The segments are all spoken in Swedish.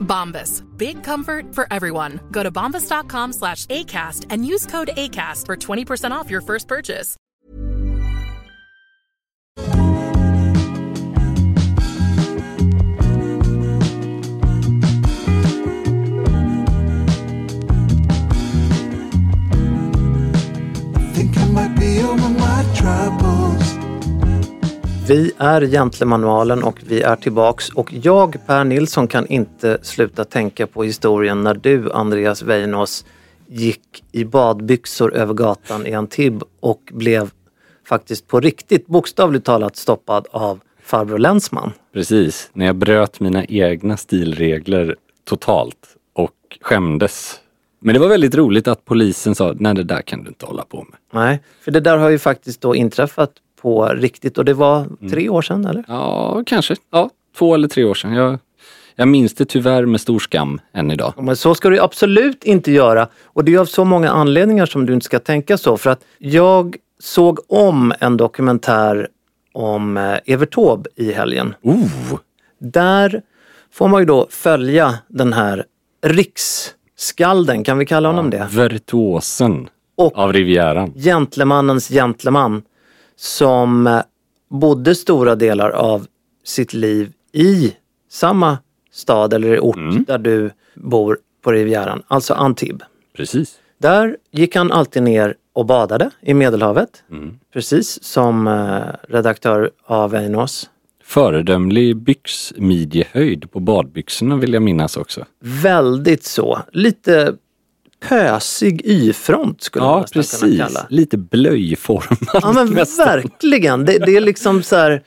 Bombas. Big comfort for everyone. Go to bombas.com slash ACAST and use code ACAST for 20% off your first purchase. Think I might be over my troubles. Vi är Gentlemanualen och vi är tillbaks och jag, Per Nilsson, kan inte sluta tänka på historien när du, Andreas Weinås, gick i badbyxor över gatan i Antibes och blev faktiskt på riktigt, bokstavligt talat, stoppad av farbror Länsman. Precis, när jag bröt mina egna stilregler totalt och skämdes. Men det var väldigt roligt att polisen sa, nej det där kan du inte hålla på med. Nej, för det där har ju faktiskt då inträffat på riktigt och det var tre år sedan eller? Ja, kanske. Ja, två eller tre år sedan. Jag, jag minns det tyvärr med stor skam än idag. Men så ska du absolut inte göra. Och det är av så många anledningar som du inte ska tänka så. För att jag såg om en dokumentär om eh, Evert Taube i helgen. Oh, Där får man ju då följa den här riksskalden, kan vi kalla honom det? virtuosen Och av Rivieran. gentlemannens gentleman som bodde stora delar av sitt liv i samma stad eller ort där du bor på Rivieran, alltså Antibes. Precis. Där gick han alltid ner och badade i Medelhavet. Precis som eh, redaktör av Weinos. Föredömlig byxmidjehöjd på badbyxorna vill jag minnas också. Väldigt så. Lite pösig Y-front skulle man Ja, nästan kunna precis. kalla. Lite blöjformad Ja men nästan. verkligen. Det, det är liksom så här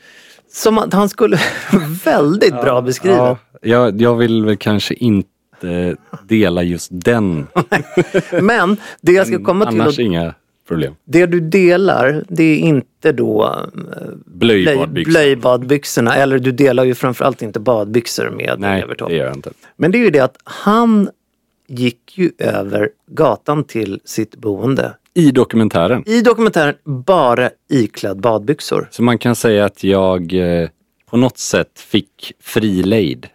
som att han skulle... väldigt bra beskrivet. Ja, jag, jag vill väl kanske inte dela just den. Men det jag ska komma till, Annars och inga problem. det du delar, det är inte då eh, blöj, Blöjbadbyxor. blöjbadbyxorna. Eller du delar ju framförallt inte badbyxor med Nej, Taube. det gör jag inte. Men det är ju det att han gick ju över gatan till sitt boende. I dokumentären. I dokumentären bara iklädd badbyxor. Så man kan säga att jag eh, på något sätt fick fri lejd.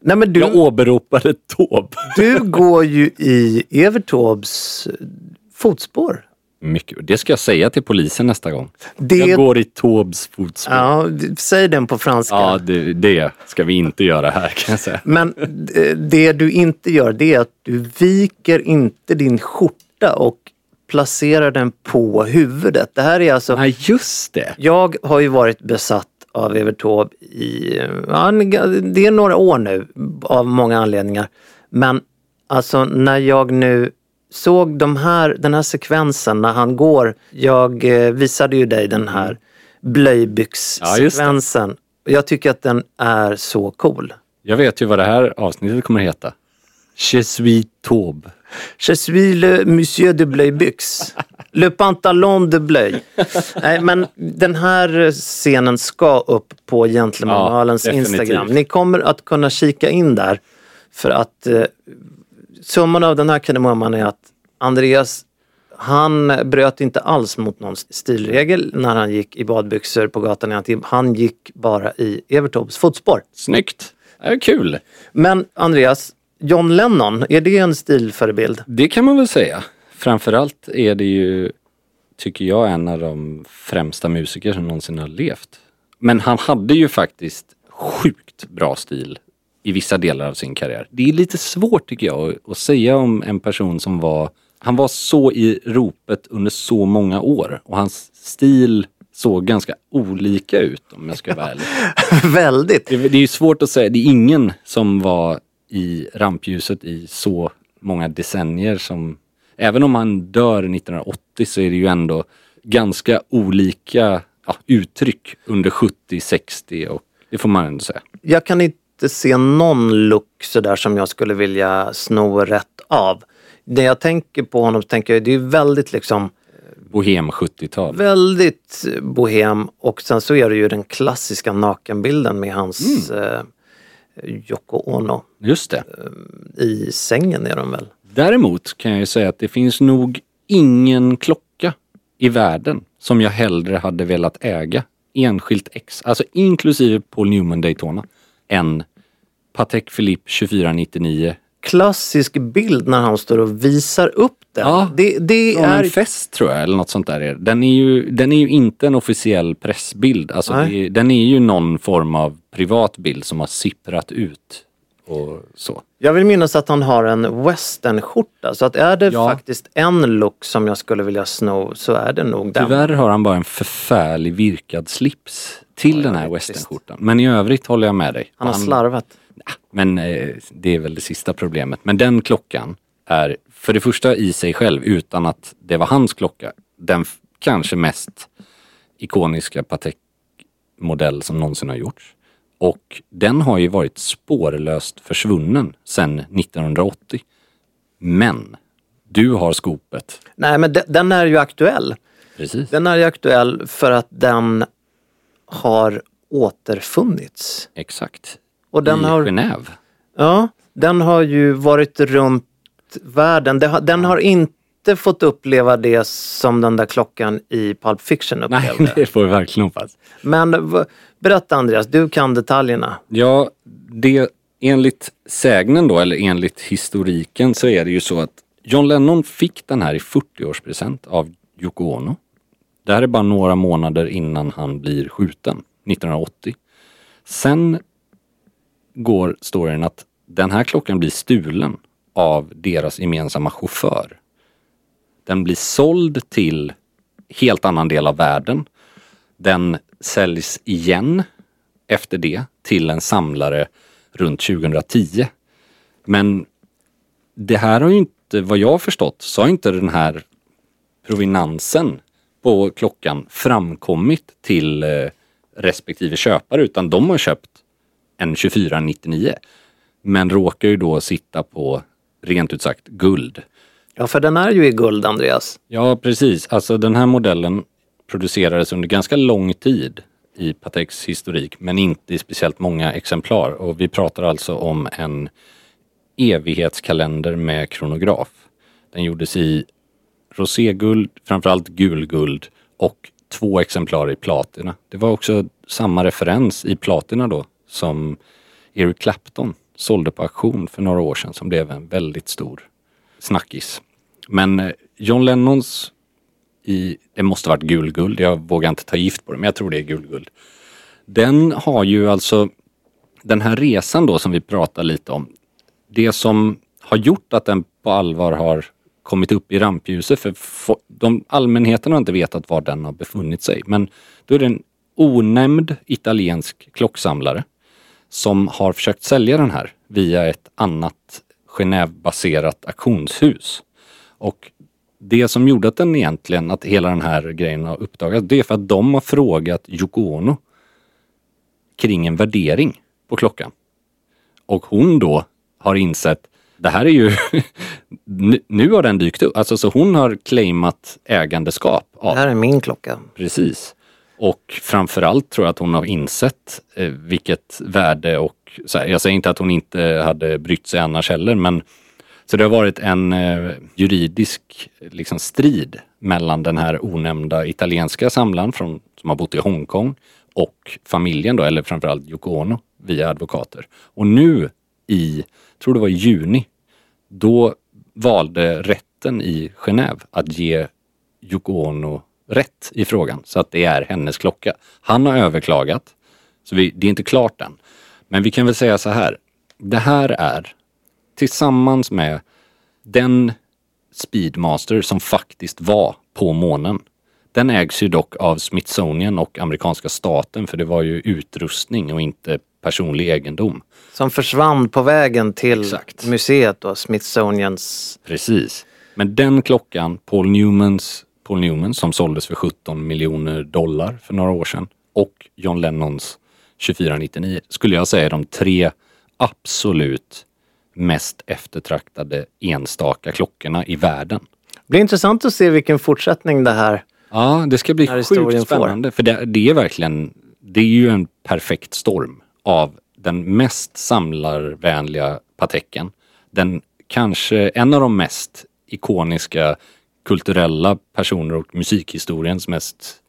Nej men du, Jag åberopade Taube. du går ju i Evert Taubes eh, fotspår. Mycket. Det ska jag säga till polisen nästa gång. Det, Jag går i Taubes fotspår. ja, säg den på franska. Ja, det, det ska vi inte göra här kan jag säga. Men eh, det du inte gör det är att du viker inte din skjorta och placerar den på huvudet. Det här är alltså... Nej, just det. Jag har ju varit besatt av Evert Taube i, ja, det är några år nu av många anledningar. Men alltså när jag nu såg de här, den här sekvensen när han går, jag eh, visade ju dig den här blöjbyxsekvensen. jag tycker att den är så cool. Jag vet ju vad det här avsnittet kommer att heta. Je suis Taube. Je suis le monsieur de blöjbyx. Le pantalon de blöj. Nej, men den här scenen ska upp på Gentlemanualens Ja. Instagram. Ni kommer att kunna kika in där. För att eh, summan av den här kardemumman är att Andreas Han bröt inte alls mot någon stilregel när han gick i badbyxor på gatan i Antibes. Han gick bara i Evertops fotspår. Snyggt! Det är kul. Men Andreas, John Lennon, är det en stilförebild? Det kan man väl säga. Framförallt är det ju, tycker jag, en av de främsta musiker som någonsin har levt. Men han hade ju faktiskt sjukt bra stil i vissa delar av sin karriär. Det är lite svårt tycker jag att- säga om en person som var, han var så i ropet under så många år och hans stil såg ganska olika ut om jag ska vara ärlig. Väldigt. Det, det är ju svårt att säga. Det är ingen som var i rampljuset i så många decennier som... Även om han dör 1980 så är det ju ändå ganska olika ja, uttryck under 70, 60 och det får man ändå säga. Jag kan inte se någon look sådär som jag skulle vilja sno rätt av. När jag tänker på honom så tänker jag det är väldigt liksom Bohem 70-tal. väldigt bohem och sen så är det ju den klassiska nakenbilden med hans Mm. eh, Yoko Ono. Just det. I sängen är de väl? Däremot kan jag ju säga att det finns nog ingen klocka i världen som jag hellre hade velat äga enskilt ex, alltså inklusive Paul Newman Daytona, än Patek Philippe 2499 Klassisk bild när han står och visar upp den. Ja, det, det är en fest tror jag, eller något sånt där. Den är ju, den är ju inte en officiell pressbild. Alltså det den är ju någon form av privat bild som har sipprat ut. Och så. Jag vill minnas att han har en westernskjorta. Så att är det Ja. faktiskt en look som jag skulle vilja sno så är det nog den. Tyvärr har han bara en förfärlig virkad slips till den här westernskjortan. Men i övrigt håller jag med dig. Han har slarvat. Men eh, det är väl det sista problemet. Men den klockan är för det första i sig själv utan att det var hans klocka. Den kanske mest ikoniska Patek-modell som någonsin har gjorts. Och den har ju varit spårlöst försvunnen sedan 1980. Men du har skopet. Nej men de, den är ju aktuell. Precis. Den är ju aktuell för att den har återfunnits. Exakt. Och den I har, Genève. ja, den har ju varit runt världen. Det har, den har inte fått uppleva det som den där klockan i Pulp Fiction Nej, upplevde. det får vi verkligen hoppas. Men berätta Andreas, du kan detaljerna. Ja, det enligt sägnen då, eller enligt historiken så är det ju så att John Lennon fick den här i 40-årspresent av Yoko Ono. Det här är bara några månader innan han blir skjuten, 1980. Sen går storyn att den här klockan blir stulen av deras gemensamma chaufför. Den blir såld till helt annan del av världen. Den säljs igen efter det till en samlare runt 2010. Men det här har ju inte, vad jag har förstått, så har inte den här provenansen på klockan framkommit till eh, respektive köpare utan de har köpt en 2499. Men råkar ju då sitta på rent ut sagt guld. Ja, för den är ju i guld Andreas. Ja, precis. Alltså den här modellen producerades under ganska lång tid i Pateks historik, men inte i speciellt många exemplar. Och vi pratar alltså om en evighetskalender med kronograf. Den gjordes i roséguld, framförallt gulguld och två exemplar i platina. Det var också samma referens i platina då som Eric Clapton sålde på auktion för några år sedan som blev en väldigt stor snackis. Men eh, John Lennons i, det måste varit gulguld, jag vågar inte ta gift på det, men jag tror det är gulguld. Den har ju alltså, den här resan då som vi pratar lite om, det som har gjort att den på allvar har kommit upp i rampljuset, för de, allmänheten har inte vetat var den har befunnit sig, men då är det en onämnd italiensk klocksamlare som har försökt sälja den här via ett annat Genève-baserat auktionshus. Och det som gjorde att den egentligen, att hela den här grejen har uppdagats, det är för att de har frågat Yoko Ono kring en värdering på klockan. Och hon då har insett, det här är ju, nu- har den dykt upp. Alltså så hon har claimat ägandeskap av Det här är min klocka. Precis. Och framförallt tror jag att hon har insett eh, vilket värde och, så här, jag säger inte att hon inte hade brytt sig annars heller, men så det har varit en eh, juridisk liksom, strid mellan den här onämnda italienska samlaren från, som har bott i Hongkong och familjen då, eller framförallt Yoko Ono via advokater. Och nu i, tror det var i juni, då valde rätten i Genève att ge Yoko Ono rätt i frågan så att det är hennes klocka. Han har överklagat, så vi, det är inte klart än. Men vi kan väl säga så här. Det här är tillsammans med den Speedmaster som faktiskt var på månen. Den ägs ju dock av Smithsonian och amerikanska staten för det var ju utrustning och inte personlig egendom. Som försvann på vägen till Exakt. museet då, Smithsonians. Precis. Men den klockan, Paul Newmans, Paul Newman som såldes för 17 miljoner dollar för några år sedan och John Lennons 2499 skulle jag säga är de tre absolut mest eftertraktade enstaka klockorna i världen. Det blir intressant att se vilken fortsättning det här Ja, det ska bli sjukt spännande. För det, det är verkligen, det är ju en perfekt storm av den mest samlarvänliga Pateken. Den kanske, en av de mest ikoniska kulturella personer och musikhistoriens mest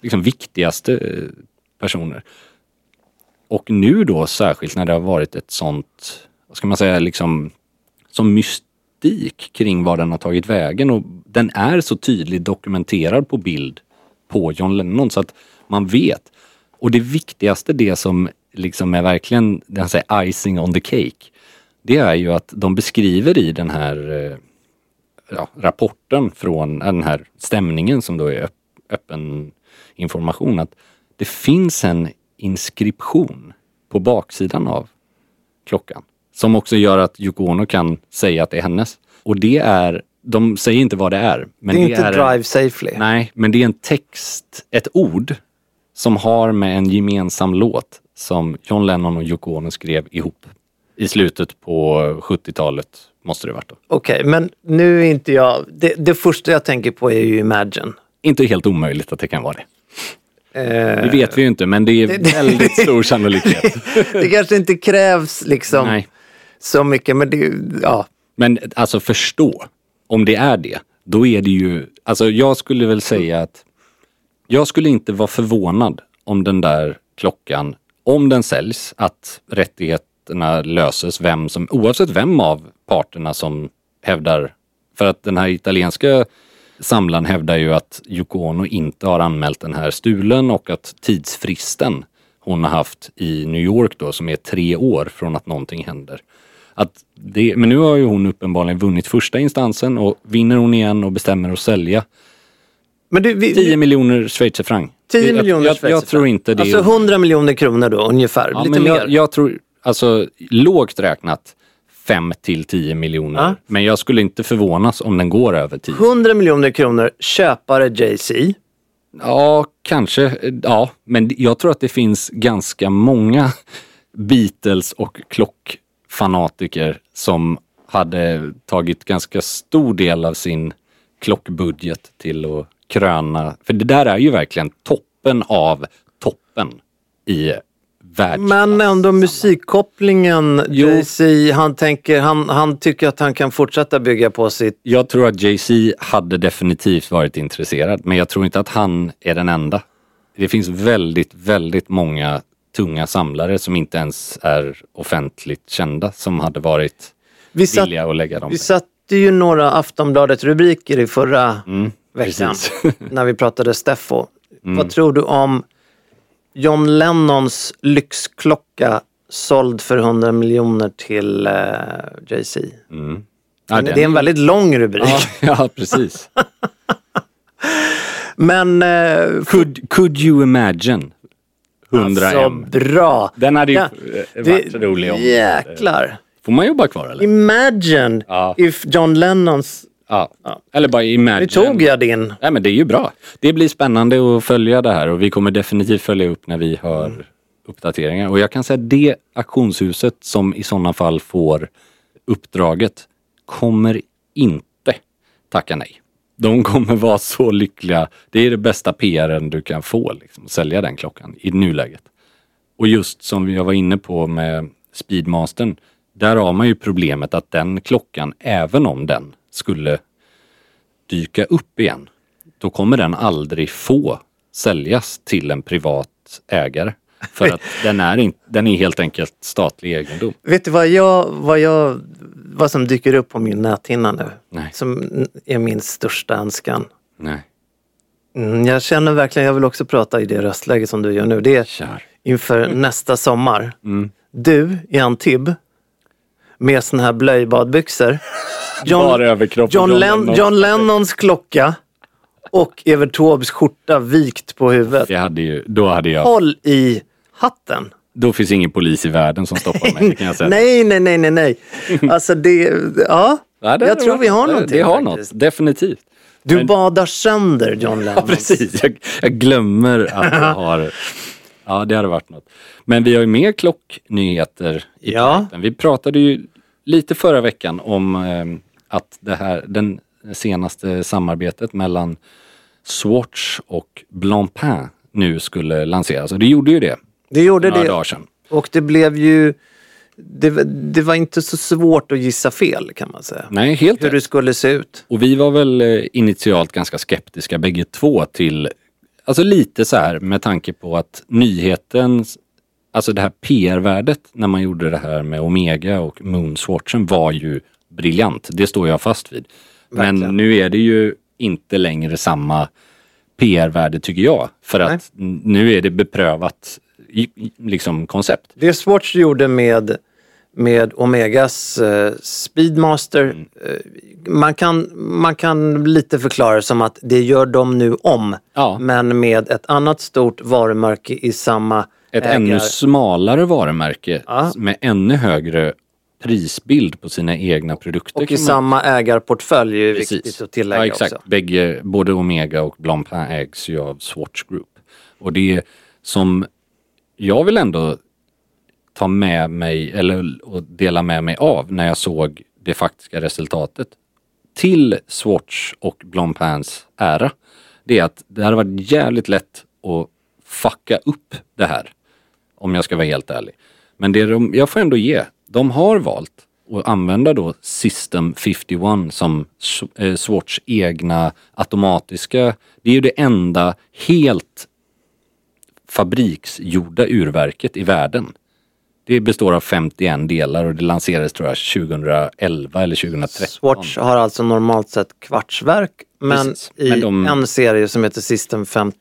liksom, viktigaste eh, personer. Och nu då särskilt när det har varit ett sånt, vad ska man säga, liksom som mystik kring var den har tagit vägen och den är så tydligt dokumenterad på bild på John Lennon så att man vet. Och det viktigaste, det som liksom är verkligen han säger icing on the cake, det är ju att de beskriver i den här eh, ja, rapporten från eh, den här stämningen som då är öppen information att det finns en inskription på baksidan av klockan. Som också gör att Yoko Ono kan säga att det är hennes. Och det är, de säger inte vad det är. Men det är inte en- Drive Safely. Nej, men det är en text, ett ord som har med en gemensam låt som John Lennon och Yoko Ono skrev ihop i slutet på 70-talet måste det varit då. Okej, men nu är inte jag... Det, det första jag tänker på är ju Imagine. Inte helt omöjligt att det kan vara det. Eh, Det vet vi ju inte, men det är väldigt stor sannolikhet. det kanske inte krävs liksom Nej så mycket, men det ja. Men alltså förstå, om det är det, då är det ju, alltså jag skulle väl säga att jag skulle inte vara förvånad om den där klockan, om den säljs, att rättigheterna löses, vem som, oavsett vem av parterna som hävdar, för att den här italienska samlaren hävdar ju att Yoko Ono inte har anmält den här stulen och att tidsfristen hon har haft i New York då, som är tre år från att någonting händer. Att det, men nu har ju hon uppenbarligen vunnit första instansen och vinner hon igen och bestämmer att sälja Men du, vi, 10 miljoner schweizerfranc. 10 Jag- miljoner jag, jag, schweizerfranc. tror inte det. Alltså 100 miljoner kronor då ungefär, ja, lite men mer. jag, jag tror, alltså lågt räknat 5 till 10 miljoner. Ja. Men jag skulle inte förvånas om den går över 10. 100 miljoner kronor, köpare Jay-Z. Ja, kanske. Ja, men jag tror att det finns ganska många Beatles och klockfanatiker som hade tagit ganska stor del av sin klockbudget till att kröna. För det där är ju verkligen toppen av toppen i. Men ändå musikkopplingen. Jay-Z, han, tänker, han, han tycker att han kan fortsätta bygga på sitt... Jag tror att Jay-Z hade definitivt varit intresserad, men jag tror inte att han är den enda. Det finns väldigt, väldigt många tunga samlare som inte ens är offentligt kända som hade varit Vi, satt, villiga att lägga dem. vi satte ju några Aftonbladet-rubriker i förra Mm, veckan när vi pratade Steffo. Mm. Vad tror du om John Lennons lyxklocka såld för 100 miljoner till eh, Jay-Z? Ja, det är en väldigt lång rubrik. Ja, ja, precis. Men eh, could, could you imagine 100 alltså, M? bra. Den hade ju Ja, eh, det- varit rolig om... Jäklar. Får man jobba kvar eller? Imagine Ja. if John Lennons... Ja. Eller bara imagine. Nu tog jag din. Nej men det är ju bra. Det blir spännande att följa det här och vi kommer definitivt följa upp när vi hör Mm. uppdateringar. Och jag kan säga att det auktionshuset som i sådana fall får uppdraget kommer inte tacka nej. De kommer vara så lyckliga. Det är det bästa PRen du kan få, liksom, att sälja den klockan i nuläget. Och just som jag var inne på med Speedmastern, där har man ju problemet att den klockan, även om den skulle dyka upp igen, då kommer den aldrig få säljas till en privat ägare. För att den är, in, den är helt enkelt statlig egendom. Vet du vad jag, vad jag, vad som dyker upp på min näthinna nu? Nej. Som är min största önskan. Nej, Mm, jag känner verkligen, jag vill också prata i det röstläge som du gör nu. Det är kär. inför nästa sommar. Mm. Du i Antibes med såna här blöjbadbyxor. John, John. John Lennons klocka och Evert Taubes skjorta vikt på huvudet. Jag hade ju, då hade jag, Håll i hatten. då finns ingen polis i världen som stoppar mig, kan jag säga. Nej, nej, nej, nej, nej. Alltså det, ja. Ja, det- jag tror vi har det- någonting Det har faktiskt. något, definitivt. Du Men- badar sönder John Lennon. Ja, precis. Jag, jag glömmer att jag har... Ja, det hade varit något. Men vi har ju mer klocknyheter i Ja. Vi pratade ju lite förra veckan om eh, att det här, den senaste samarbetet mellan Swatch och Blancpain nu skulle lanseras. Och det gjorde ju det Det gjorde några det. dagar sedan. Och det blev ju... Det, det var inte så svårt att gissa fel kan man säga. Nej, helt Hur det skulle se ut. Och vi var väl eh, initialt ganska skeptiska bägge två till, alltså lite så här med tanke på att nyheten, alltså det här PR-värdet när man gjorde det här med Omega och Moonswatchen var ju briljant. Det står jag fast vid. Men Verkligen. nu är det ju inte längre samma PR-värde tycker jag. För Nej. att nu är det beprövat liksom koncept. Det Swatch gjorde med, med Omegas eh, Speedmaster, Mm. eh, man, kan, man kan lite förklara som att det gör de nu om. Ja. Men med ett annat stort varumärke i samma Ett ägar. ännu smalare varumärke Ja. med ännu högre prisbild på sina egna produkter. Och i man- samma ägarportfölj är Precis. viktigt att tillägga ja, exakt. också. Bägge, både Omega och Blancpain ägs ju av Swatch Group. Och det som jag vill ändå ta med mig, eller och dela med mig av när jag såg det faktiska resultatet till Swatch och Blancpains ära, det är att det hade varit jävligt lätt att fucka upp det här. Om jag ska vara helt ärlig. Men det de, jag får ändå ge, de har valt att använda då System 51 som eh, Swatch egna automatiska, det är ju det enda helt fabriksgjorda urverket i världen. Det består av 51 delar och det lanserades tror jag 2011 eller 2013. Swatch har alltså normalt sett kvartsverk men Precis. i Men de- en serie som heter System 5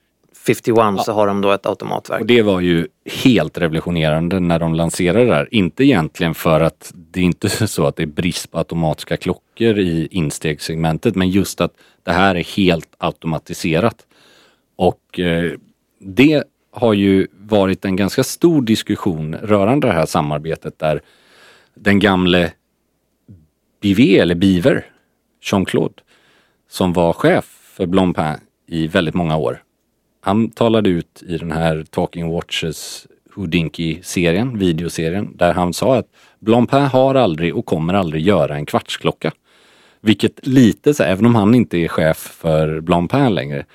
51 så har de då ett automatverk. Och det var ju helt revolutionerande när de lanserade det här. Inte egentligen för att det är inte så att det är brist på automatiska klockor i instegssegmentet, men just att det här är helt automatiserat. Och eh, det har ju varit en ganska stor diskussion rörande det här samarbetet där den gamle Bivet, eller Biver, Jean-Claude, som var chef för Blancpain i väldigt många år. Han talade ut i den här Talking Watches Houdinki-serien, videoserien, där han sa att Blancpain har aldrig och kommer aldrig göra en kvartsklocka. Vilket lite så här, även om han inte är chef för Blancpain längre,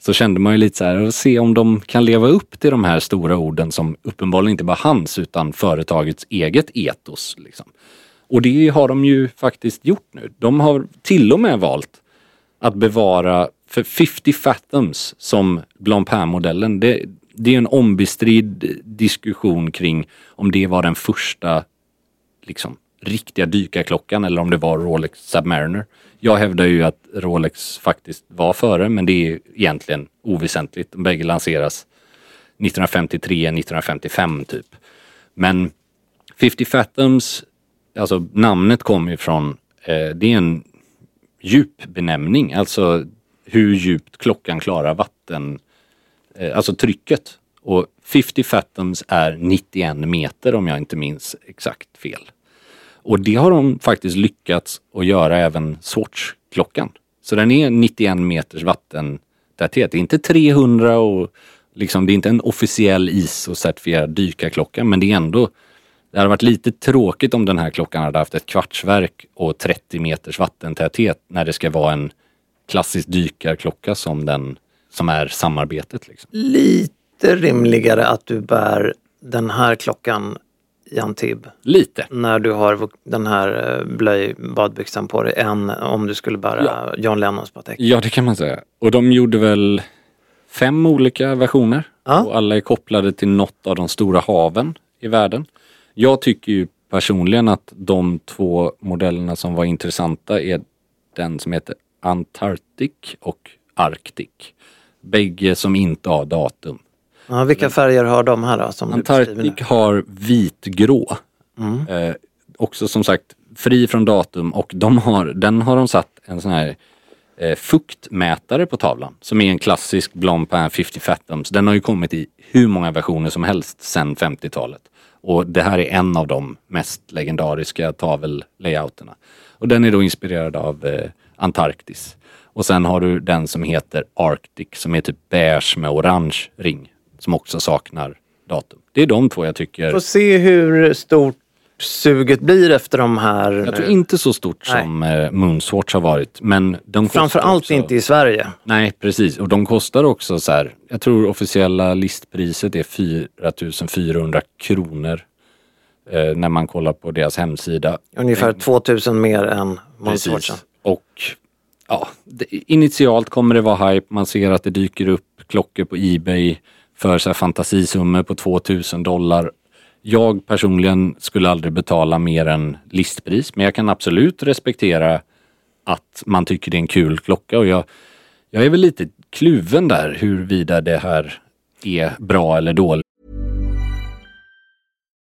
så kände man ju lite så här, att se om de kan leva upp till de här stora orden som uppenbarligen inte bara hans utan företagets eget etos. Liksom. Och det har de ju faktiskt gjort nu. De har till och med valt att bevara för 50 fathoms som Blancpain-modellen. Det, det är en ombestridd diskussion kring om det var den första liksom, riktiga dykarklockan eller om det var Rolex Submariner. Jag hävdar ju att Rolex faktiskt var före men det är egentligen oväsentligt. De bägge lanseras 1953, 1955 typ. Men 50 Fathoms, alltså namnet kommer ju från, eh, det är en djup benämning, alltså hur djupt klockan klarar vatten, eh, alltså trycket. Och 50 Fathoms är 91 meter om jag inte minns exakt fel. Och det har de faktiskt lyckats att göra även Swatch-klockan. Så den är 91 meters vattentäthet. Det är inte 300 och liksom, det är inte en officiell ISO-certifierad dykarklocka men det är ändå det hade varit lite tråkigt om den här klockan hade haft ett kvartsverk och 30 meters vattentäthet när det ska vara en klassisk dykarklocka som den som är samarbetet. Liksom. Lite rimligare att du bär den här klockan i Antibes Lite. när du har den här eh, blöjbadbyxan på dig än om du skulle bära John Lennons Patek. Ja, det kan man säga. Och de gjorde väl fem olika versioner. Ja. Och alla är kopplade till något av de stora haven i världen. Jag tycker ju personligen att de två modellerna som var intressanta är den som heter Antarctic och Arctic. Bägge som inte har datum. Ja, vilka färger har de här då? Som? Antarctic har vitgrå. Eh, också som sagt fri från datum och de har, den har de satt en sån här eh, fuktmätare på tavlan som är en klassisk Blancpain 50 Fathoms. Den har ju kommit i hur många versioner som helst sedan 50-talet. Och det här är en av de mest legendariska tavellayouterna. Och den är då inspirerad av eh, Antarktis. Och sen har du den som heter Arctic som är typ beige med orange ring. Som också saknar datum. Det är de två jag tycker. Får se hur stort suget blir efter de här. Jag tror inte så stort Nej. som eh, Moonswatch har varit. Men de Framförallt också, inte i Sverige. Nej, precis. Och de kostar också så här. Jag tror officiella listpriset är 4400 kronor. Eh, när man kollar på deras hemsida. Ungefär 2000 mer än Moonswatchen. Precis. Och ja, det, initialt kommer det vara hype. Man ser att det dyker upp klockor på Ebay för så här fantasisummor på 2000 dollar. Jag personligen skulle aldrig betala mer än listpris, men jag kan absolut respektera att man tycker det är en kul klocka och jag, jag är väl lite kluven där huruvida det här är bra eller dåligt.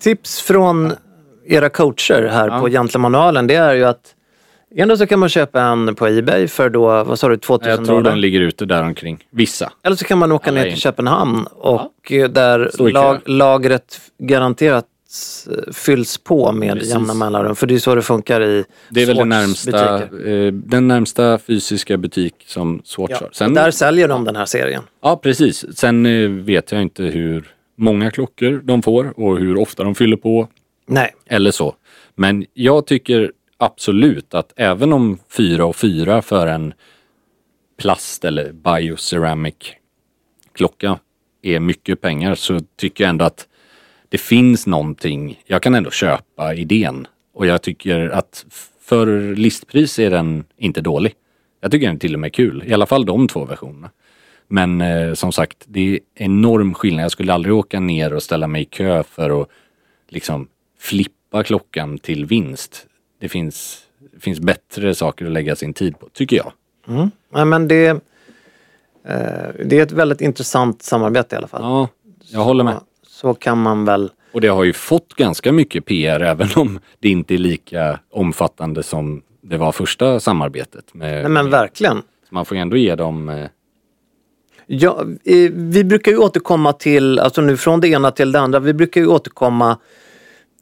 Tips från era coacher här Ja. på Gentlemanualen det är ju att ändå så kan man köpa en på Ebay för då, vad sa du, 2000 Jag tror dollar? de ligger ute där omkring. Vissa. Eller så kan man åka Alla ner till Köpenhamn och eh, där lag, lagret garanterat eh, fylls på med Precis. jämna mellanrum. För det är så det funkar i Det är väl den närmsta, eh, den närmsta fysiska butik som Swatch Ja. har. Sen, där säljer de den här serien. ja, precis. Sen eh, vet jag inte hur många klockor de får och hur ofta de fyller på Nej, eller så. Men jag tycker absolut att även om fyra och fyra för en plast eller bioceramic klocka är mycket pengar så tycker jag ändå att det finns någonting. Jag kan ändå köpa idén och jag tycker att för listpris är den inte dålig. Jag tycker den är till och med kul. I alla fall de två versionerna. Men eh, som sagt, det är enorm skillnad. Jag skulle aldrig åka ner och ställa mig i kö för att liksom flippa klockan till vinst. Det finns det finns bättre saker att lägga sin tid på, tycker jag. Mm. Men det, eh, det är ett väldigt intressant samarbete i alla fall. Ja, jag håller med. Så kan man väl... Och det har ju fått ganska mycket PR även om det inte är lika omfattande som det var första samarbetet. Med, Nej men verkligen. Man får ju ändå ge dem... Ja, eh, vi brukar ju återkomma till, alltså nu från det ena till det andra, vi brukar ju återkomma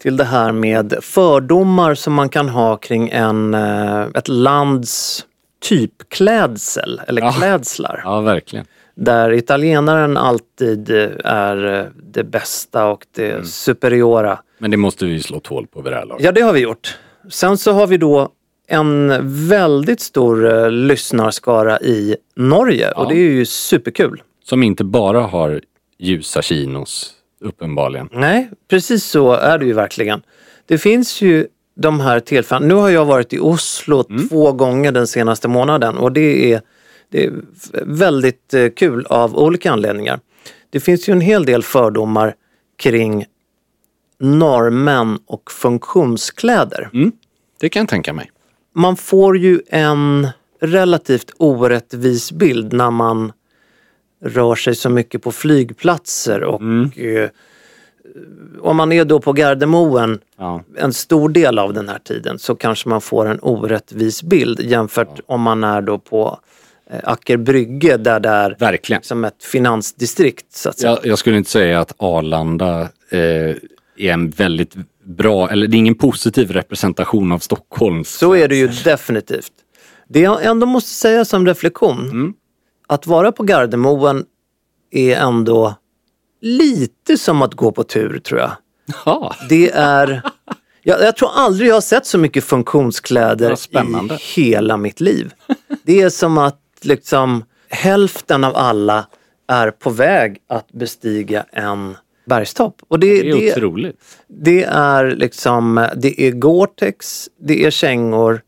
till det här med fördomar som man kan ha kring en, eh, ett lands typklädsel eller Ja. klädslar. ja, verkligen. Där italienaren alltid eh, är det bästa och det superiora. Men det måste vi ju slå tål på vid det här laget. Ja, det har vi gjort. Sen så har vi då en väldigt stor eh, lyssnarskara i Norge och Ja. det är ju superkul. Som inte bara har ljusa chinos, uppenbarligen. Nej, precis så är det ju verkligen. Det finns ju de här tillfällena. Nu har jag varit i Oslo två gånger den senaste månaden och det är, det är väldigt eh, kul av olika anledningar. Det finns ju en hel del fördomar kring norrmän och funktionskläder. Det kan jag tänka mig. Man får ju en relativt orättvis bild när man rör sig så mycket på flygplatser och eh, om man är då på Gardermoen Ja. en stor del av den här tiden så kanske man får en orättvis bild jämfört om man är då på eh, Acker Brygge där det är Verkligen. som ett finansdistrikt. Så att säga. Jag, jag skulle inte säga att Arlanda eh, är en väldigt bra, eller det är ingen positiv representation av Stockholms... Så är det ju definitivt. Det jag ändå måste säga som reflektion, att vara på Gardermoen är ändå lite som att gå på tur tror jag. Ja, Det är... Jag, jag tror aldrig jag har sett så mycket funktionskläder i hela mitt liv. Det är som att liksom hälften av alla är på väg att bestiga en bergstopp. Och det, det är otroligt. det är liksom, det är Gore-Tex, det är kängor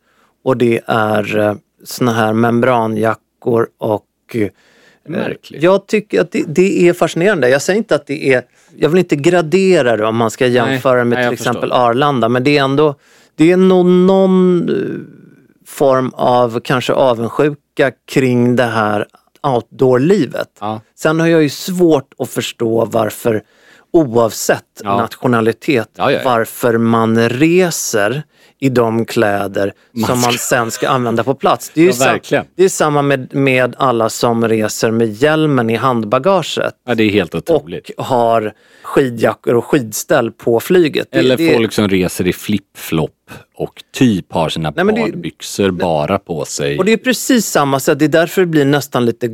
och det är eh, såna här membranjackor och eh, Märkligt. jag tycker att det, det är fascinerande. Jag säger inte att det är, jag vill inte gradera det om man ska jämföra med nej, till exempel förstår. Arlanda men det är ändå, det är nog någon eh, form av kanske avundsjuka kring det här outdoor-livet. Ja. Sen har jag ju svårt att förstå varför oavsett Ja. nationalitet Ja, ja, varför man reser i de kläder som man sen ska använda på plats. Det är, sam- det är samma med, med alla som reser med hjälmen i handbagaget det är helt otroligt. och har skidjackor och skidställ på flyget. Det- Eller det, folk som reser i flip-flop och typ har sina Nej, badbyxor bara på sig. Och det är precis samma sätt, det är därför det blir nästan lite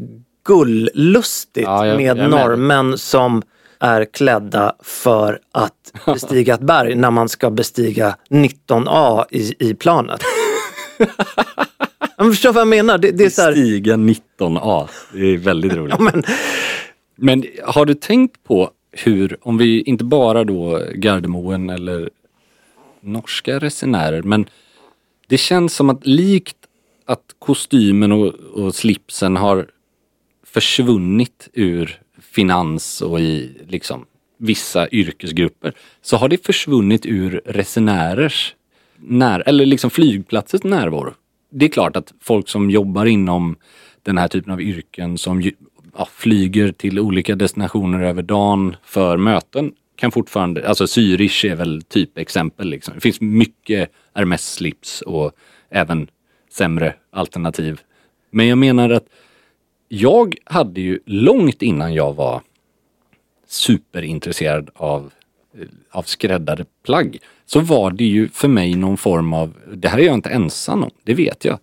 är med. norrmän som är klädda för att bestiga ett berg när man ska bestiga 19A i, i planet. Jag förstår vad jag menar. Det, det är så här, Stiga 19A. Det är väldigt roligt. men, Men har du tänkt på hur, om vi inte bara då Gardermoen eller norska resenärer, men det känns som att likt att kostymen och, och slipsen har försvunnit ur finans och i liksom vissa yrkesgrupper så har det försvunnit ur resenärers när, eller liksom flygplatsens närvaro. Det är klart att folk som jobbar inom den här typen av yrken som ju, ja, flyger till olika destinationer över dagen för möten kan fortfarande, alltså Zürich är väl typexempel liksom. Det finns mycket Hermes-slips och även sämre alternativ. Men jag menar att jag hade ju långt innan jag var superintresserad av, eh, av skräddade plagg så var det ju för mig någon form av, det här är jag inte ensam om, det vet jag.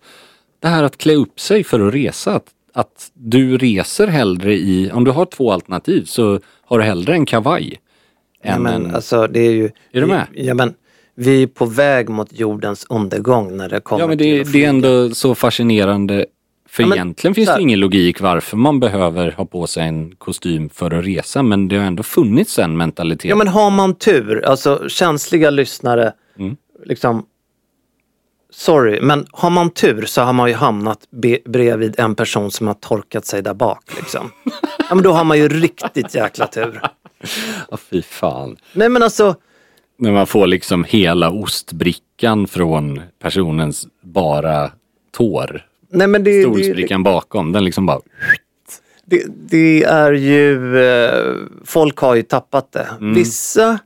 Det här att klä upp sig för att resa. Att, att du reser hellre i, om du har två alternativ så har du hellre en kavaj. ja, men en, alltså det är ju... Är du med? Ja, men, vi är på väg mot jordens undergång när det kommer ja men till det, att det är ändå så fascinerande. För Ja, men egentligen finns det ingen logik varför man behöver ha på sig en kostym för att resa. Men det har ändå funnits en mentalitet. Ja men har man tur, alltså känsliga lyssnare, Mm. liksom Sorry, men har man tur så har man ju hamnat be- bredvid en person som har torkat sig där bak. Liksom. ja, men då har man ju riktigt jäkla tur. Ja, fy fan. Nej men alltså, När man får liksom hela ostbrickan från personens bara tår. Nej, men det, Stolsbrickan bakom, den liksom bara... det, det är ju, eh, folk har ju tappat det. Vissa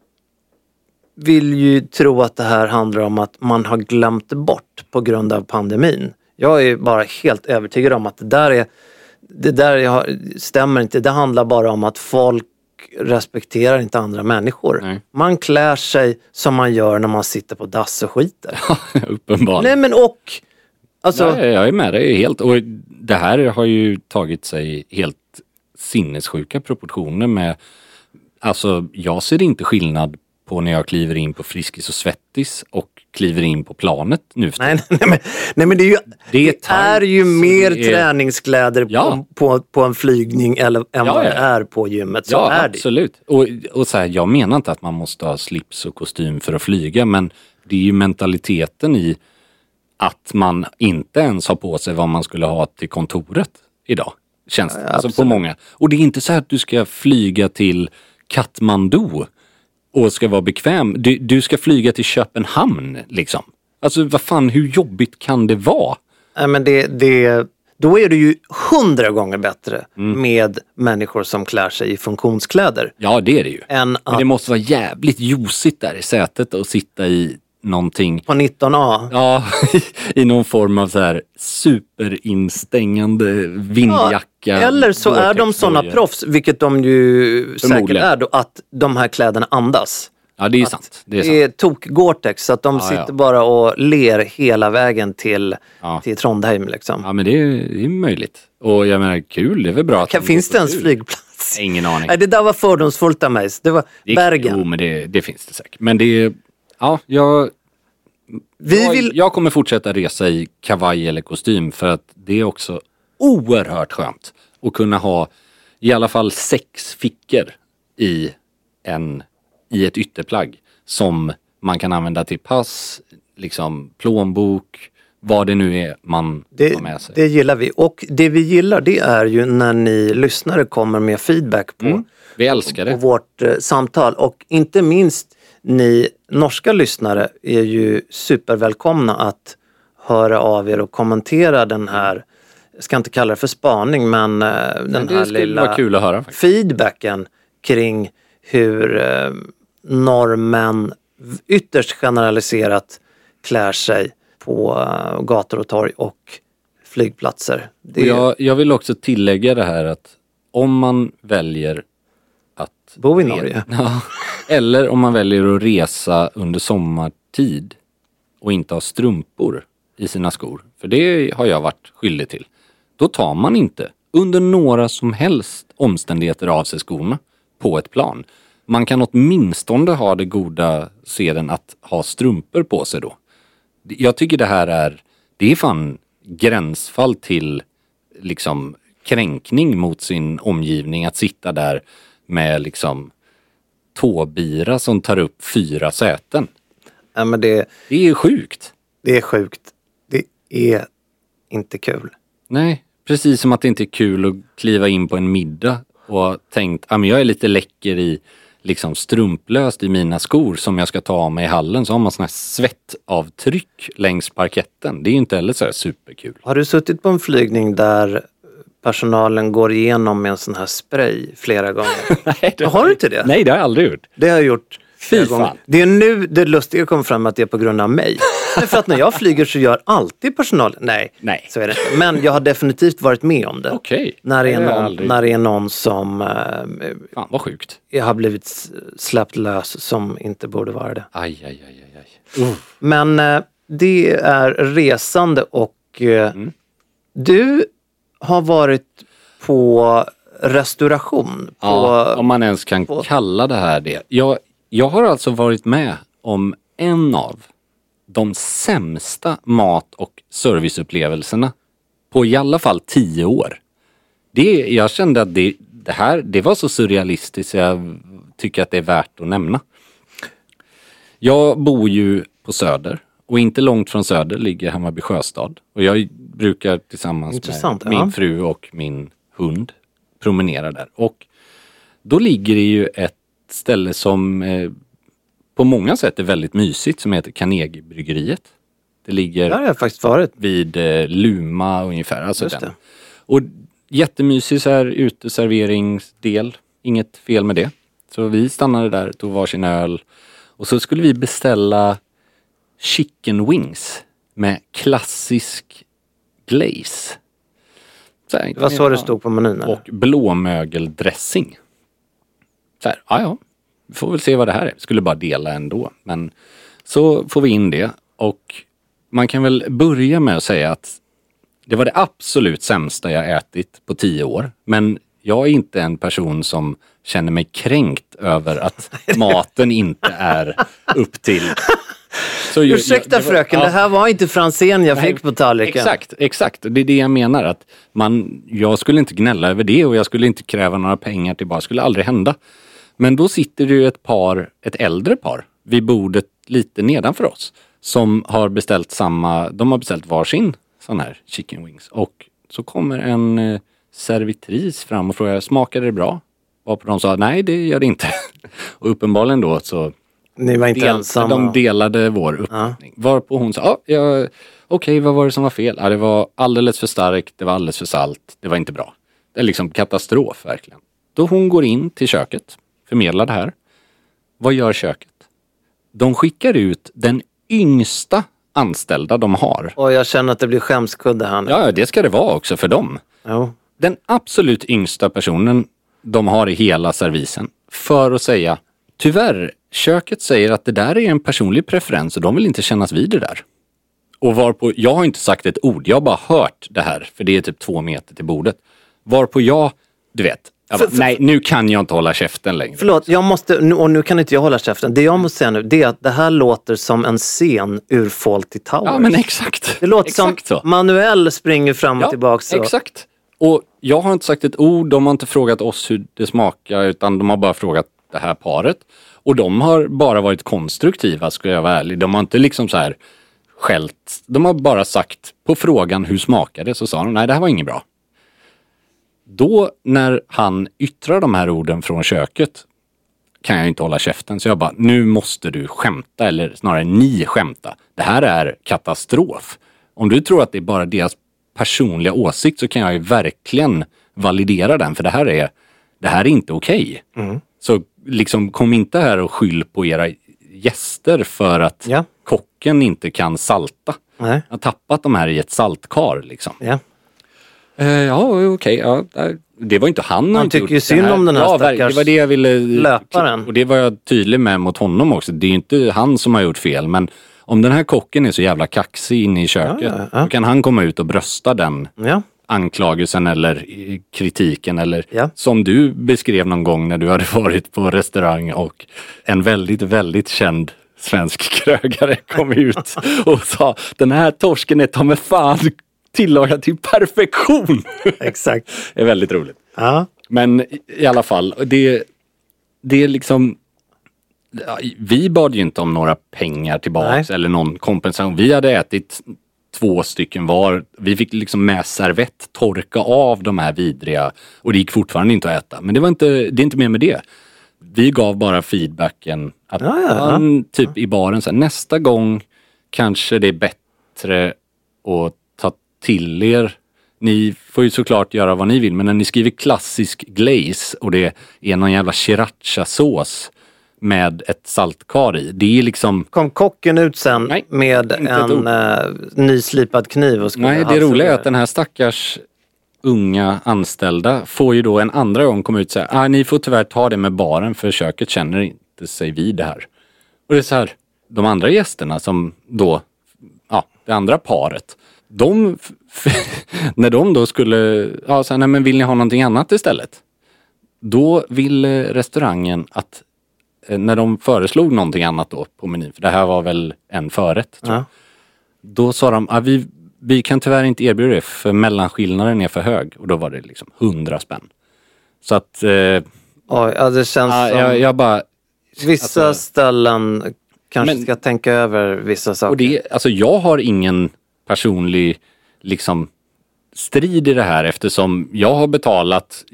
vill ju tro att det här handlar om att man har glömt bort på grund av pandemin. Jag är bara helt övertygad om att det där är det där stämmer inte. Det handlar bara om att folk respekterar inte andra människor. Nej. Man klär sig som man gör när man sitter på dass och skiter. Uppenbarligen. Nej men och, alltså, Nej, jag är med dig helt. Och det här har ju tagit sig helt sinnessjuka proportioner med, alltså jag ser inte skillnad på när jag kliver in på Friskis och Svettis och kliver in på planet nu för nej, nej, men, nej men det är ju, Det är det är ju mer är- träningskläder Ja. på, på, på en flygning eller, än Ja, vad det är på gymmet. Så ja, är det. absolut. Och, och så här, jag menar inte att man måste ha slips och kostym för att flyga, men det är ju mentaliteten i att man inte ens har på sig vad man skulle ha till kontoret idag. Känns det. alltså på många. Och det är inte så att du ska flyga till Katmandu och ska vara bekväm. Du, du ska flyga till Köpenhamn liksom. Alltså vad fan, hur jobbigt kan det vara? Nej, men det, det, då är det ju hundra gånger bättre Mm. med människor som klär sig i funktionskläder. Ja, det är det ju. Än Men att det måste vara jävligt ljusigt där i sätet och sitta i någonting på 19A. Ja, i någon form av så här superinstängande vindjacka. Eller så är de sådana proffs, vilket de ju säkert är då, att de här kläderna andas. Ja, det är sant. Det är sant. Det är tok Gore-Tex så att de Ja, sitter ja. bara och ler hela vägen till, Ja. till Trondheim. Liksom. Ja, men det är, det är möjligt. Och jag menar, kul, det är väl bra att Kan, de finns det ens flygplats? Ingen aning. Nej, det där var fördomsfullt av mig. Det var Det Bergen. Jo, men det, det finns det säkert. Men det är, ja, jag, Vi jag, vill... jag kommer fortsätta resa i kavaj eller kostym för att det är också oerhört skönt att kunna ha i alla fall sex fickor i, en, i ett ytterplagg som man kan använda till pass, liksom plånbok, vad det nu är man Det, har med sig. det gillar vi. Och det vi gillar det är ju när ni lyssnare kommer med feedback på, Vi älskar på det. vårt eh, samtal. Och inte minst ni norska lyssnare är ju supervälkomna att höra av er och kommentera den här, jag ska inte kalla det för spaning, men eh, den det här lilla höra feedbacken kring hur eh, norrmän ytterst generaliserat klär sig på eh, gator och torg och flygplatser. Det jag, jag vill också tillägga det här att om man väljer Bo i Norge. Ja, eller om man väljer att resa under sommartid och inte ha strumpor i sina skor, för det har jag varit skyldig till. Då tar man inte under några som helst omständigheter av sig skorna på ett plan. Man kan åtminstone ha det goda seden att ha strumpor på sig då. Jag tycker det här är, det är fan gränsfall till liksom kränkning mot sin omgivning att sitta där med liksom tåbira som tar upp fyra säten. Ja, men det, Det är sjukt. det är sjukt. Det är inte kul. Nej, precis som att det inte är kul att kliva in på en middag och tänkt, ah, men jag är lite läcker i liksom strumplöst i mina skor som jag ska ta av mig i hallen så har man sådana här svettavtryck längs parketten. Det är ju inte heller så här superkul. Har du suttit på en flygning där personalen går igenom med en sån här spray flera gånger? Nej, det Har du inte det? Nej, det har jag aldrig gjort. Det har jag gjort. Fy fan. gånger. Det är nu det lustiga kommer fram att det är på grund av mig. För att när jag flyger så gör alltid personalen, nej, Nej. så är det inte. Men jag har definitivt varit med om det. Okej. När, det är någon, aldrig- när det är någon som eh, Fan vad sjukt. har blivit släppt lös som inte borde vara det. Aj, aj, aj, aj, aj. Men eh, det är resande och eh, Mm. du har varit på restauration. På, Ja, om man ens kan på- kalla det här det. Jag, jag har alltså varit med om en av de sämsta mat och serviceupplevelserna på i alla fall tio år. Det, jag kände att det, det här det var så surrealistiskt så jag tycker att det är värt att nämna. Jag bor ju på Söder och inte långt från Söder ligger Hammarby sjöstad. Och jag brukar tillsammans Intressant, med ja. min fru och min hund promenera där. Och då ligger det ju ett ställe som eh, på många sätt är väldigt mysigt som heter Carnegiebryggeriet. Det ligger Där har jag faktiskt varit. vid eh, Luma ungefär. Alltså Just den. det. Och jättemysig så här uteserveringsdel. Inget fel med det. Så vi stannade där, tog varsin öl. Och så skulle vi beställa chicken wings med klassisk glaze. Här, var så det stod på menyn. eller? och blåmögeldressing. Så här, ja ja, vi får väl se vad det här är. Skulle bara dela ändå. Men så får vi in det och man kan väl börja med att säga att det var det absolut sämsta jag ätit på tio år. Men jag är inte en person som känner mig kränkt över att maten inte är upp till... Så jag- Ursäkta det var- fröken, ja. det här var inte fransen jag fick på tallriken. Exakt, exakt. Det är det jag menar. Att man, jag skulle inte gnälla över det och jag skulle inte kräva några pengar tillbaka. Det skulle aldrig hända. Men då sitter det ju ett par, ett äldre par, vid bordet lite nedanför oss. Som har beställt samma, de har beställt varsin sån här chicken wings. Och så kommer en eh, servitris fram och frågar, smakade det bra? Varpå de sa, nej det gör det inte. och uppenbarligen då så Ni var inte del, ensamma. De delade vår uppfattning. Varpå hon sa, ja, ja, okej vad var det som var fel? Ja, det var alldeles för starkt, det var alldeles för salt, det var inte bra. Det är liksom katastrof verkligen. Då hon går in till köket, förmedlar det här. Vad gör köket? De skickar ut den yngsta anställda de har. Och jag känner att det blir skämskudde här nu. Ja, det ska det vara också för dem. Jo. Den absolut yngsta personen de har i hela servisen för att säga tyvärr, köket säger att det där är en personlig preferens och de vill inte kännas vid det där. Och varpå, jag har inte sagt ett ord, jag har bara hört det här, för det är typ två meter till bordet. Varpå jag, du vet, jag bara, För- för- nej nu kan jag inte hålla käften längre. Förlåt, jag måste, nu- och nu kan inte jag hålla käften. Det jag måste säga nu, det är att det här låter som en scen ur Fawlty Towers. Ja men exakt. det låter exakt som så. Manuel springer fram och tillbaka. Och, Exakt. Och jag har inte sagt ett ord, de har inte frågat oss hur det smakar utan de har bara frågat det här paret. Och de har bara varit konstruktiva ska jag vara ärlig. De har inte liksom så här skällt. De har bara sagt på frågan hur smakade så sa de nej det här var inget bra. Då när han yttrar de här orden från köket kan jag inte hålla käften. Så jag bara, nu måste du skämta eller snarare ni skämta. Det här är katastrof. Om du tror att det är bara deras personliga åsikt så kan jag ju verkligen validera den för det här är, det här är inte okej. Så liksom kom inte här och skyll på era gäster för att Ja. kocken inte kan salta. Nej. Jag har tappat de här i ett saltkar liksom. Ja. Eh, ja, okej. ja, där- det var inte han. Han tycker ju synd om den här ja, stackars Det var det jag ville... löparen. Och det var jag tydlig med mot honom också. Det är ju inte han som har gjort fel. Men om den här kocken är så jävla kaxig inne i köket. Ja, ja, ja. Då kan han komma ut och brösta den Ja. Anklagelsen eller kritiken. Eller Ja. som du beskrev någon gång när du hade varit på restaurang och en väldigt, väldigt känd svensk krögare kom ut och sa den här torsken är ta mig fan tillagad till perfektion. Exakt. Det är väldigt roligt. Ja. Men i- alla fall, det, det är liksom... Vi bad ju inte om några pengar tillbaks Nej. eller någon kompensation. Vi hade ätit två stycken var. Vi fick liksom med servett torka av de här vidriga och det gick fortfarande inte att äta. Men det var inte, det är inte mer med det. Vi gav bara feedbacken att Ja, ja, ja. typ i baren, så här, nästa gång kanske det är bättre att ta till er. Ni får ju såklart göra vad ni vill, men när ni skriver klassisk glaze och det är någon jävla srirachasås med ett saltkar i. Det är liksom Kom kocken ut sen Nej, med en uh, nyslipad kniv och skulle Nej, det roliga är att den här stackars unga anställda får ju då en andra gång komma ut och säga, ah, ni får tyvärr ta det med baren för köket känner inte sig vid det här. Och det är så här, de andra gästerna som då, ja, det andra paret, de, när de då skulle, ja, så här, nej men vill ni ha någonting annat istället? Då ville restaurangen att, eh, när de föreslog någonting annat då på menyn, för det här var väl en förrätt. Ja. Då sa de, ah, vi, vi kan tyvärr inte erbjuda det för mellanskillnaden är för hög. Och då var det liksom 100 spänn. Så att, eh, Oj, ja, det känns ah, som... jag, jag bara, Vissa alltså- ställen kanske Men- ska tänka över vissa saker. och det, alltså jag har ingen personlig liksom strid i det här eftersom jag har betalat,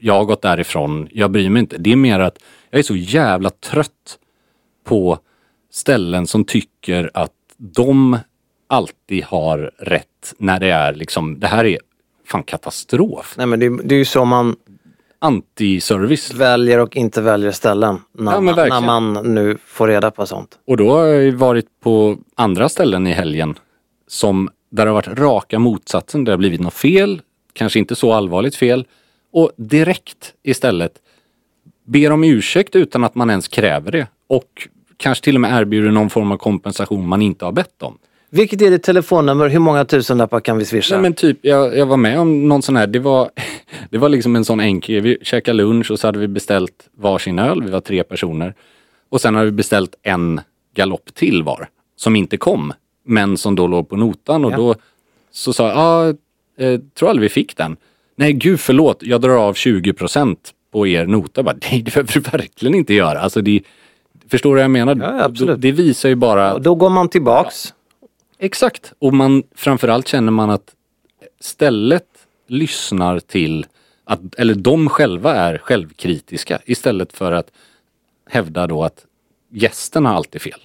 jag har gått därifrån, jag bryr mig inte. Det är mer att jag är så jävla trött på ställen som tycker att de alltid har rätt när det är liksom, det här är fan katastrof. Nej men det, det är ju så man Anti-service. väljer och inte väljer ställen. När, Ja, när man nu får reda på sånt. Och då har jag varit på andra ställen i helgen som där det har varit raka motsatsen. Det har blivit något fel, kanske inte så allvarligt fel. Och direkt istället ber om ursäkt utan att man ens kräver det. Och kanske till och med erbjuder någon form av kompensation man inte har bett om. Vilket är ditt telefonnummer? Hur många tusenlappar kan vi swisha? Nej men typ, jag, jag var med om någon sån här, det var, det var liksom en sån enkel, vi käkade lunch och så hade vi beställt varsin öl, vi var tre personer. Och sen hade vi beställt en galopp till var, som inte kom, men som då låg på notan och Ja. då så sa jag, ja, eh, tror aldrig vi fick den. Nej gud förlåt, jag drar av 20% på er nota. Bara, Nej det behöver du verkligen inte göra. Alltså det, förstår du vad jag menar? Ja, absolut. Det visar ju bara Och då går man tillbaks. Exakt. Och man, framförallt känner man att stället lyssnar till att, eller de själva är självkritiska istället för att hävda då att gästen har alltid fel.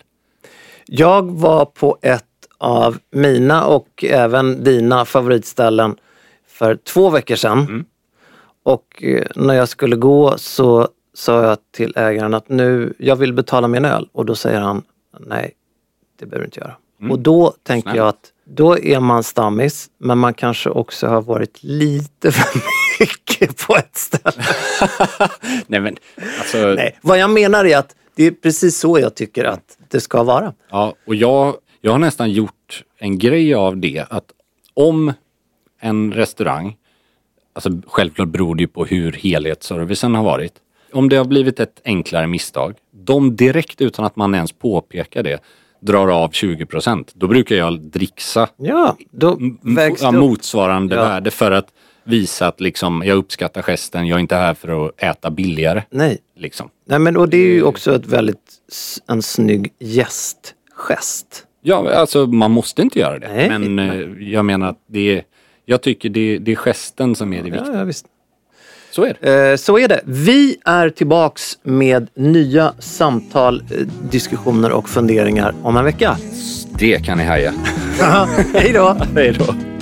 Jag var på ett av mina och även dina favoritställen för två veckor sedan. Mm. Och eh, när jag skulle gå så sa jag till ägaren att nu, jag vill betala min öl. Och då säger han, nej, det behöver du inte göra. Mm. Och då tänker Snällt. jag att då är man stammis, men man kanske också har varit lite för mycket på ett ställe. Nej men alltså, Nej, vad jag menar är att det är precis så jag tycker att det ska vara. ja, och jag, jag har nästan gjort en grej av det att om en restaurang, alltså självklart beror det ju på hur helhetsservicen har varit. Om det har blivit ett enklare misstag, de direkt utan att man ens påpekar det drar av 20% Då brukar jag dricksa Ja, då m- vägs upp. motsvarande Ja. värde för att visa att liksom, jag uppskattar gesten, jag är inte här för att äta billigare. Nej. Liksom. Nej men och det är ju också ett väldigt, en snygg gästgest. Ja, alltså man måste inte göra det. Nej, men eh, jag menar att det är, jag tycker det, det är gesten som är det viktiga. Ja, ja, visst. Så är det. Eh, så är det. Vi är tillbaks med nya samtal, eh, diskussioner och funderingar om en vecka. Det kan ni haja. Hej då! Hej då.